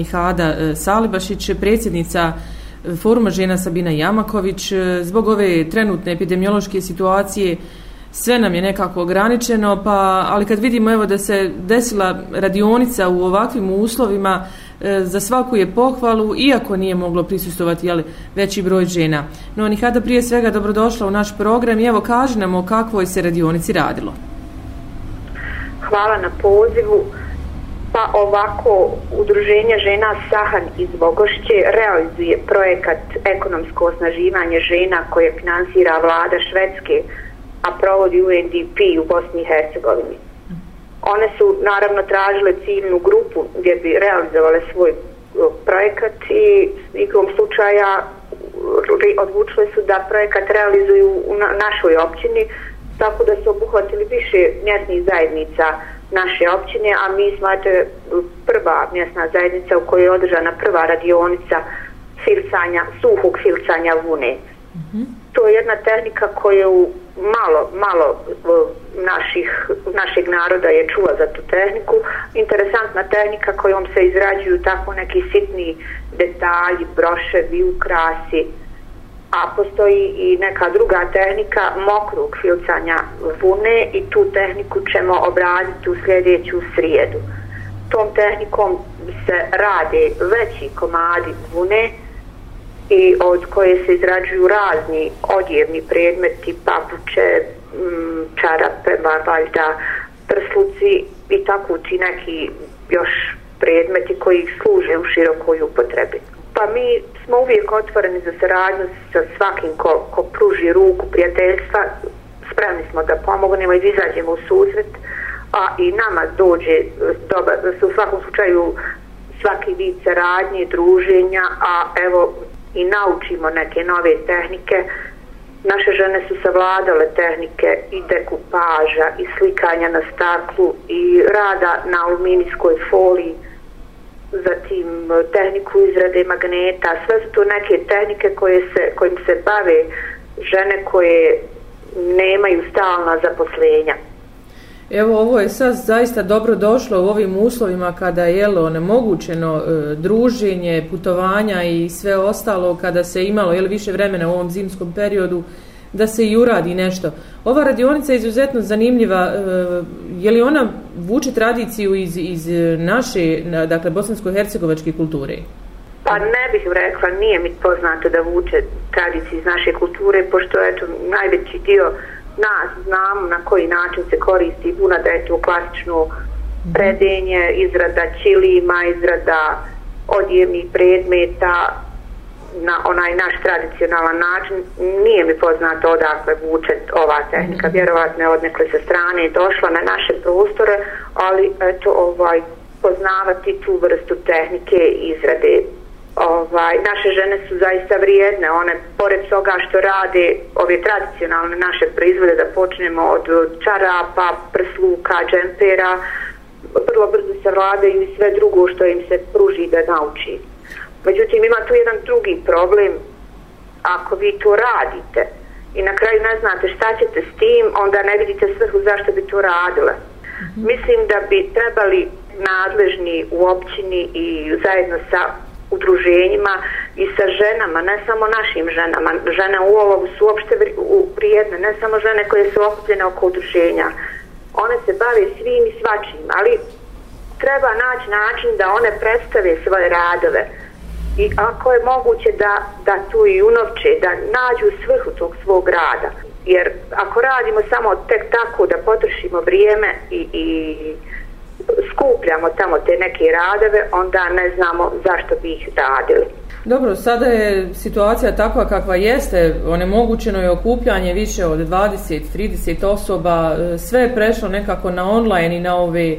Nihada e, Salibašić, predsjednica e, Foruma žena Sabina Jamaković. E, zbog ove trenutne epidemiološke situacije sve nam je nekako ograničeno, pa, ali kad vidimo evo da se desila radionica u ovakvim uslovima, za svaku je pohvalu, iako nije moglo prisustovati jeli, veći broj žena. No, Nihada prije svega dobrodošla u naš program i evo kaži nam o kakvoj se radionici radilo. Hvala na pozivu. Pa ovako, Udruženje žena Sahan iz Bogošće realizuje projekat ekonomsko osnaživanje žena koje finansira vlada Švedske, a provodi UNDP u Bosni i Hercegovini. One su naravno tražile ciljnu grupu gdje bi realizovale svoj e, projekat i igrom slučaja odlučile su da projekat realizuju u našoj općini, tako da su obuhvatili više mjesnih zajednica naše općine, a mi smo eto, prva mjesna zajednica u kojoj je održana prva radionica filcanja, suhog filcanja vune. Mm -hmm. To je jedna tehnika koju malo, malo naših, našeg naroda je čula za tu tehniku. Interesantna tehnika kojom se izrađuju tako neki sitni detalji, broševi, ukrasi, a postoji i neka druga tehnika mokrog filcanja vune i tu tehniku ćemo obraditi u sljedeću srijedu. Tom tehnikom se rade veći komadi vune i od koje se izrađuju razni odjevni predmeti, papuče, mm, čarape, valjda, prsluci i tako ti neki još predmeti koji služe u širokoj upotrebi. Pa mi smo uvijek otvoreni za saradnju sa svakim ko, ko pruži ruku prijateljstva. Spremni smo da pomognemo i izađemo u susret. A i nama dođe e, dobar, da se u svakom slučaju svaki vid saradnje, druženja, a evo i naučimo neke nove tehnike. Naše žene su savladale tehnike i dekupaža i slikanja na staklu i rada na aluminijskoj foliji zatim e, tehniku izrade magneta, sve su to neke tehnike koje se, kojim se bave žene koje nemaju stalna zaposlenja. Evo ovo je sad zaista dobro došlo u ovim uslovima kada je jelo onemogućeno e, druženje, putovanja i sve ostalo kada se imalo jel, više vremena u ovom zimskom periodu da se i uradi nešto. Ova radionica je izuzetno zanimljiva. E, je li ona vuče tradiciju iz, iz naše, dakle, bosansko-hercegovačke kulture? Pa ne bih rekla, nije mi poznato da vuče tradiciju iz naše kulture, pošto eto, najveći dio nas znamo na koji način se koristi buna, da je to klasično mhm. predenje, izrada čilima, izrada odjevnih predmeta, na onaj naš tradicionalan način nije mi poznato odakle vuče ova tehnika, vjerovatno je odnekle sa strane došla na naše prostore, ali eto ovaj poznavati tu vrstu tehnike izrade. Ovaj, naše žene su zaista vrijedne, one pored toga što rade ove tradicionalne naše proizvode da počnemo od čarapa, prsluka, džempera, vrlo brzo se vladaju i sve drugo što im se pruži da nauči. Međutim, ima tu jedan drugi problem. Ako vi to radite i na kraju ne znate šta ćete s tim, onda ne vidite svrhu zašto bi to radile. Mm -hmm. Mislim da bi trebali nadležni u općini i zajedno sa udruženjima i sa ženama, ne samo našim ženama, žene u ovogu su uopšte prijedne, ne samo žene koje su okupljene oko udruženja. One se bave svim i svačim, ali treba naći način da one predstave svoje radove i ako je moguće da, da tu i unovče, da nađu svrhu tog svog rada. Jer ako radimo samo tek tako da potrošimo vrijeme i, i skupljamo tamo te neke radove, onda ne znamo zašto bi ih radili. Dobro, sada je situacija takva kakva jeste, onemogućeno je okupljanje više od 20-30 osoba, sve je prešlo nekako na online i na ove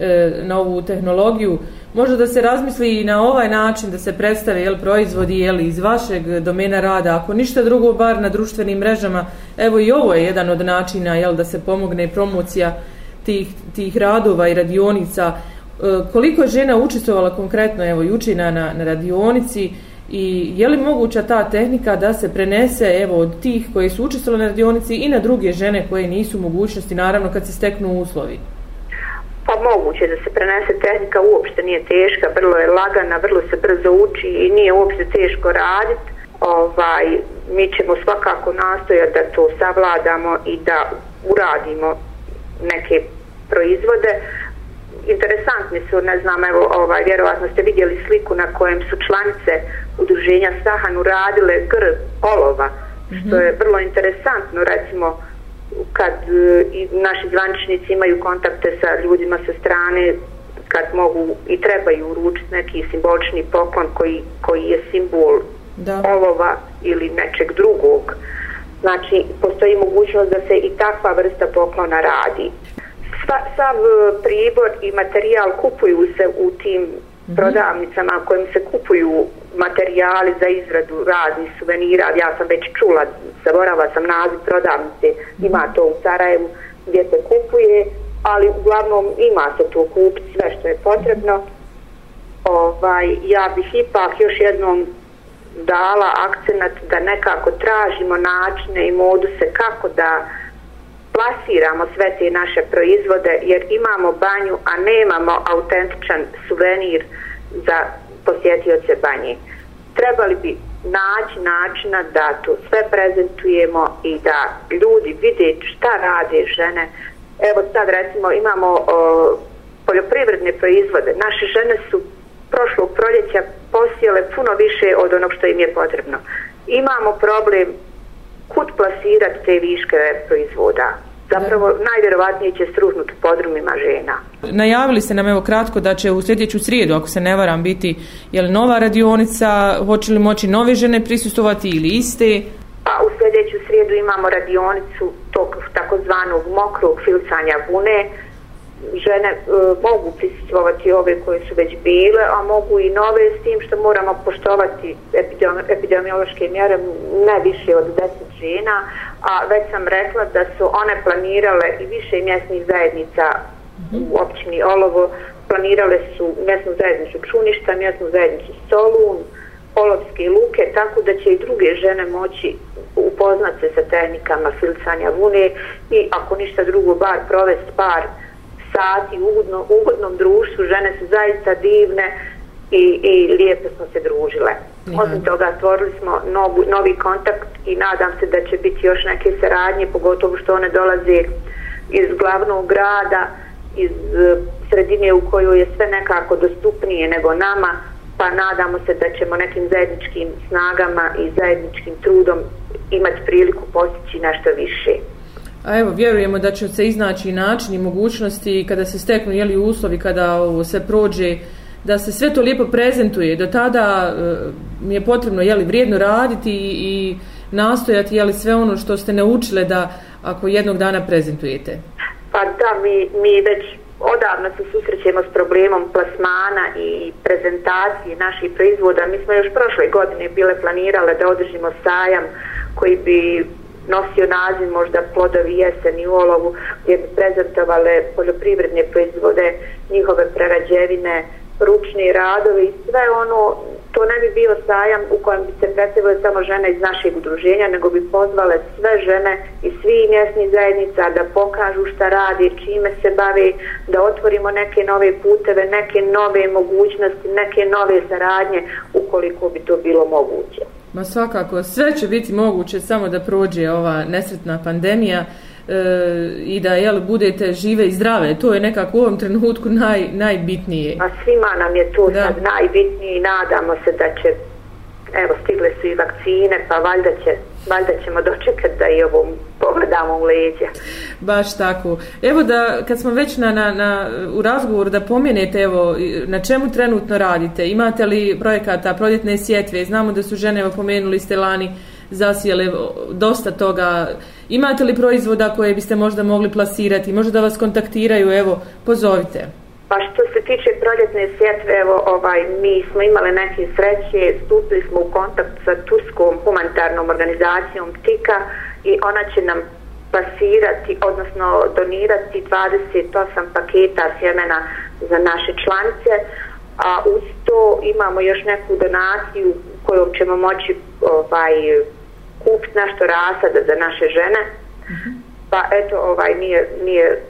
E, na ovu tehnologiju, možda da se razmisli i na ovaj način da se predstave jel, proizvodi jel, iz vašeg domena rada, ako ništa drugo, bar na društvenim mrežama, evo i ovo je jedan od načina jel, da se pomogne promocija tih, tih radova i radionica. E, koliko je žena učestvovala konkretno evo, juči na, na na radionici i je li moguća ta tehnika da se prenese evo, od tih koji su učestvovali na radionici i na druge žene koje nisu mogućnosti, naravno kad se steknu uslovi? Pa moguće da se prenese tehnika uopšte nije teška, vrlo je lagana, vrlo se brzo uči i nije uopšte teško raditi. Ovaj, mi ćemo svakako nastojati da to savladamo i da uradimo neke proizvode. Interesantni su, ne znam, evo, ovaj, vjerovatno ste vidjeli sliku na kojem su članice udruženja Sahan uradile gr olova, što je vrlo interesantno, recimo, kad e, i naši zvaničnici imaju kontakte sa ljudima sa strane kad mogu i trebaju uručiti neki simbolični poklon koji, koji je simbol da. olova ili nečeg drugog. Znači, postoji mogućnost da se i takva vrsta poklona radi. Sva, sav e, pribor i materijal kupuju se u tim mm -hmm. prodavnicama kojim se kupuju materijali za izradu raznih suvenira. Ja sam već čula, zaborava sam naziv prodavnice, ima to u Sarajevu gdje se kupuje, ali uglavnom ima se to kupiti sve što je potrebno. Ovaj, ja bih ipak još jednom dala akcenat da nekako tražimo načine i moduse kako da plasiramo sve te naše proizvode jer imamo banju, a nemamo autentičan suvenir za posjetioce banje. Trebali bi naći načina da to sve prezentujemo i da ljudi vide šta rade žene. Evo sad recimo imamo o, poljoprivredne proizvode. Naše žene su prošlog proljeća posijele puno više od onog što im je potrebno. Imamo problem kud plasirati te viške proizvoda zapravo najvjerovatnije će struhnuti podrumima žena. Najavili ste nam evo kratko da će u sljedeću srijedu, ako se ne varam, biti je li nova radionica, hoće li moći nove žene prisustovati ili iste? Pa u sljedeću srijedu imamo radionicu tog takozvanog mokrog filcanja vune, žene e, mogu prisustovati ove koje su već bile, a mogu i nove s tim što moramo poštovati epidemiološke mjere ne više od 10 žena, a već sam rekla da su one planirale i više mjesnih zajednica u općini Olovo, planirale su mjesnu zajednicu Čuništa, mjesnu zajednicu Solun, Olovske luke, tako da će i druge žene moći upoznat se sa tehnikama filcanja vune i ako ništa drugo, bar provesti par sati u ugodno, ugodnom društvu, žene su zaista divne i, i lijepo smo se družile. Osim toga stvorili smo novu, novi kontakt i nadam se da će biti još neke saradnje, pogotovo što one dolaze iz glavnog grada, iz e, sredine u kojoj je sve nekako dostupnije nego nama, pa nadamo se da ćemo nekim zajedničkim snagama i zajedničkim trudom imati priliku postići nešto više. A evo, vjerujemo da će se iznaći način i mogućnosti kada se steknu jeli, uslovi, kada ovo se prođe, da se sve to lijepo prezentuje. Do tada e, mi je potrebno jeli, vrijedno raditi i, i nastojati jeli, sve ono što ste naučile da ako jednog dana prezentujete. Pa da, mi, mi već odavno se susrećemo s problemom plasmana i prezentacije naših proizvoda. Mi smo još prošle godine bile planirale da održimo sajam koji bi nosio naziv možda plodovi jeseni u olovu gdje bi prezentovale poljoprivredne proizvode, njihove prerađevine, ručni radovi i sve ono, to ne bi bio sajam u kojem bi se predstavile samo žene iz našeg udruženja, nego bi pozvale sve žene i svi mjesni zajednica da pokažu šta radi, čime se bave, da otvorimo neke nove puteve, neke nove mogućnosti, neke nove saradnje ukoliko bi to bilo moguće. Ma svakako, sve će biti moguće samo da prođe ova nesretna pandemija e, i da jel, budete žive i zdrave. To je nekako u ovom trenutku naj, najbitnije. A svima nam je to da. sad najbitnije i nadamo se da će, evo, stigle su i vakcine, pa valjda će valjda ćemo dočekati da i ovom pogledamo u leđa. Baš tako. Evo da, kad smo već na, na, na, u razgovoru, da pomjenete, evo, na čemu trenutno radite? Imate li projekata, proljetne sjetve? Znamo da su žene, evo, pomenuli ste lani, zasijele dosta toga. Imate li proizvoda koje biste možda mogli plasirati? Možda da vas kontaktiraju, evo, pozovite. Pa što se tiče proljetne sjetve, evo, ovaj, mi smo imali neke sreće, stupili smo u kontakt sa Turskom humanitarnom organizacijom TIKA i ona će nam pasirati, odnosno donirati 28 paketa sjemena za naše članice, a uz to imamo još neku donaciju kojom ćemo moći ovaj, kupiti nešto rasada za naše žene. Pa eto, ovaj, nije, nije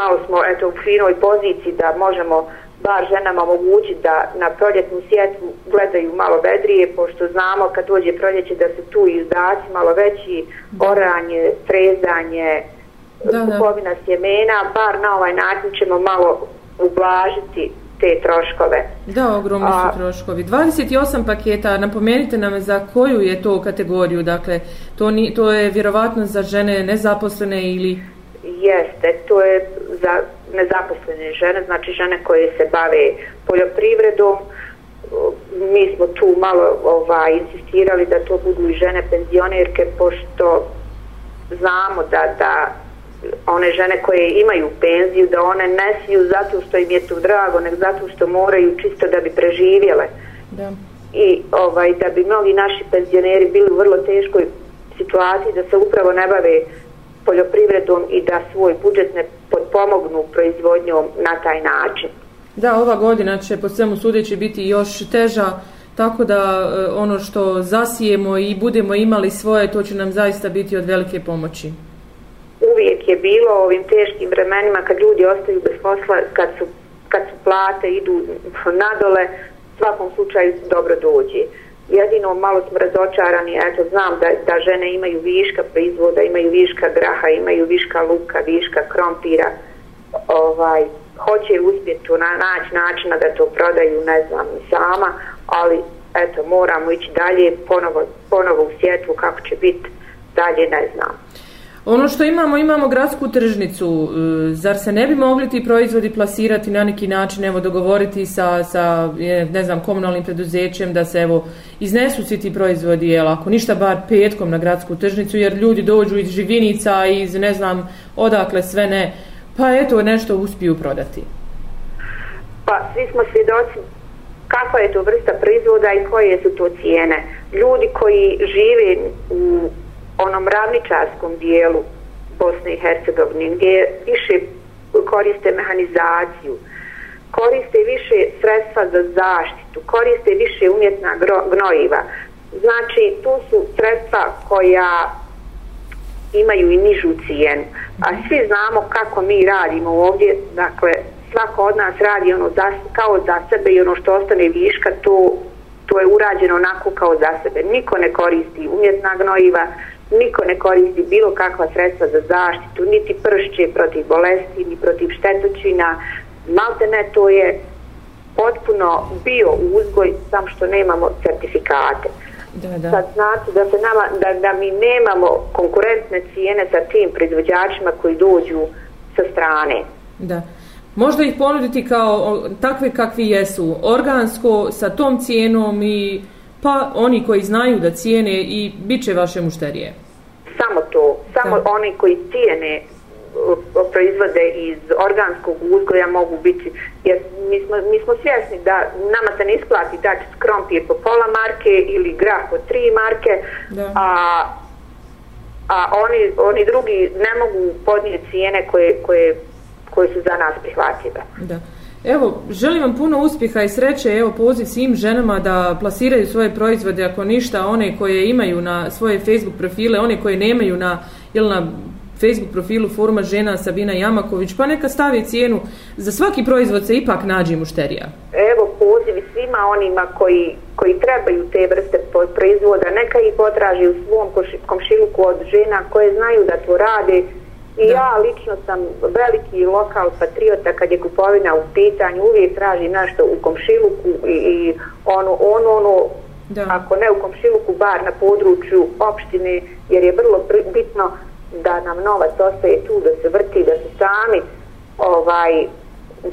malo smo eto, u finoj poziciji da možemo bar ženama omogućiti da na proljetnu sjetvu gledaju malo vedrije, pošto znamo kad dođe proljeće da se tu izdaci malo veći, oranje, trezanje, kupovina sjemena, bar na ovaj način ćemo malo ublažiti te troškove. Da, ogromni su troškovi. 28 paketa, napomenite nam za koju je to kategoriju, dakle, to, ni, to je vjerovatno za žene nezaposlene ili... Jeste, to je za nezaposlene žene, znači žene koje se bave poljoprivredom, mi smo tu malo ovaj, insistirali da to budu i žene penzionerke, pošto znamo da, da one žene koje imaju penziju, da one ne siju zato što im je to drago, nego zato što moraju čisto da bi preživjele. Da. I ovaj, da bi mnogi naši penzioneri bili u vrlo teškoj situaciji da se upravo ne bave poljoprivredom i da svoj budžet ne potpomognu proizvodnjom na taj način. Da, ova godina će po svemu sudeći biti još teža, tako da e, ono što zasijemo i budemo imali svoje, to će nam zaista biti od velike pomoći uvijek je bilo u ovim teškim vremenima kad ljudi ostaju bez posla, kad su, kad su plate, idu nadole, svakom slučaju dobro dođe. Jedino malo smo razočarani, eto znam da, da žene imaju viška proizvoda, imaju viška graha, imaju viška luka, viška krompira, ovaj, hoće uspjeti na naći načina da to prodaju, ne znam, sama, ali eto, moramo ići dalje, ponovo, ponovo u sjetvu kako će biti dalje, ne znam. Ono što imamo, imamo gradsku tržnicu. E, zar se ne bi mogli ti proizvodi plasirati na neki način, evo dogovoriti sa, sa ne znam, komunalnim preduzećem da se evo iznesu svi ti proizvodi, jel, ako ništa bar petkom na gradsku tržnicu, jer ljudi dođu iz živinica, iz ne znam odakle sve ne, pa eto nešto uspiju prodati. Pa svi smo svjedoci kakva je to vrsta proizvoda i koje su to cijene. Ljudi koji žive u onom ravničarskom dijelu Bosne i Hercegovine gdje više koriste mehanizaciju, koriste više sredstva za zaštitu, koriste više umjetna gnojiva. Znači, tu su sredstva koja imaju i nižu cijenu. A svi znamo kako mi radimo ovdje, dakle, svako od nas radi ono za, kao za sebe i ono što ostane viška, to, to je urađeno onako kao za sebe. Niko ne koristi umjetna gnojiva, niko ne koristi bilo kakva sredstva za zaštitu, niti pršće protiv bolesti, ni protiv štetočina. Malte ne, to je potpuno bio uzgoj, sam što nemamo certifikate. Da, da. Sad znači da, se nama, da, da mi nemamo konkurentne cijene sa tim proizvođačima koji dođu sa strane. Da. Možda ih ponuditi kao takve kakvi jesu, organsko, sa tom cijenom i pa oni koji znaju da cijene i bit će vaše mušterije. Samo to, samo da. oni koji cijene proizvode iz organskog uzgoja mogu biti, jer mi smo, mi smo svjesni da nama se ne isplati dati skrompije po pola marke ili grah po tri marke, da. a, a oni, oni drugi ne mogu podnijeti cijene koje, koje, koje su za nas prihvatljive. Da. Evo, želim vam puno uspjeha i sreće, evo poziv svim ženama da plasiraju svoje proizvode, ako ništa, one koje imaju na svoje Facebook profile, one koje nemaju na, jel na Facebook profilu foruma žena Sabina Jamaković, pa neka stavi cijenu, za svaki proizvod se ipak nađe mušterija. Evo poziv svima onima koji, koji trebaju te vrste proizvoda, neka ih potraži u svom komšiluku od žena koje znaju da to rade, I da. ja lično sam veliki lokal patriota kad je kupovina u pitanju, uvijek traži nešto u komšiluku i, i ono, ono, ono, da. ako ne u komšiluku, bar na području opštine, jer je vrlo bitno da nam novac ostaje tu, da se vrti, da se sami, ovaj,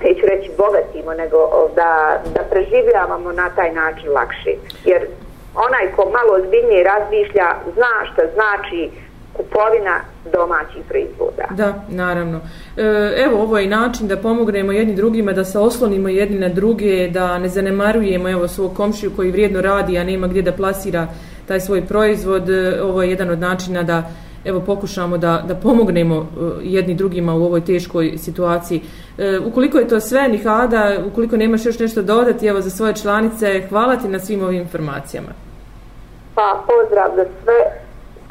neću reći bogatimo, nego da, da preživljavamo na taj način lakše. Jer onaj ko malo ozbiljnije razmišlja, zna šta znači kupovina domaćih proizvoda. Da, naravno. E, evo, ovo je način da pomognemo jedni drugima, da se oslonimo jedni na druge, da ne zanemarujemo evo, svog komšiju koji vrijedno radi, a nema gdje da plasira taj svoj proizvod. E, ovo je jedan od načina da evo pokušamo da, da pomognemo e, jedni drugima u ovoj teškoj situaciji. E, ukoliko je to sve, Nihada, ukoliko nemaš još nešto dodati evo, za svoje članice, hvala ti na svim ovim informacijama. Pa, pozdrav za sve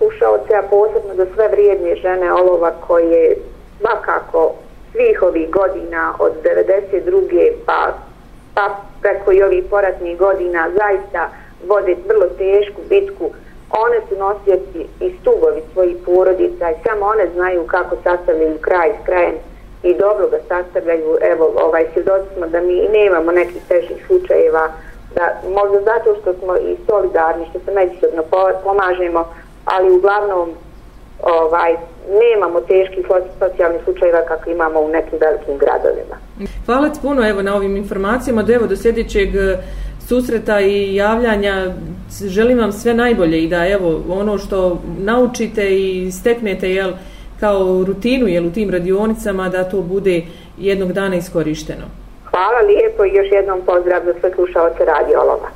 slušalce, a posebno za sve vrijedne žene olova koje svakako svih ovih godina od 92. pa, pa preko i ovih poratnih godina zaista vode vrlo tešku bitku. One su nosioci i stubovi svojih porodica i samo one znaju kako sastavljaju kraj s krajem i dobro ga sastavljaju. Evo, ovaj, svjedoci smo da mi nemamo nekih težih slučajeva, da možda zato što smo i solidarni, što se međusobno pomažemo, ali uglavnom ovaj, nemamo teških socijalnih slučajeva kako imamo u nekim velikim gradovima. Hvala ti puno evo, na ovim informacijama. Do, evo, do sljedećeg e, susreta i javljanja želim vam sve najbolje i da evo ono što naučite i steknete jel, kao rutinu jel, u tim radionicama da to bude jednog dana iskorišteno. Hvala lijepo i još jednom pozdrav za sve slušalce Radio Olova.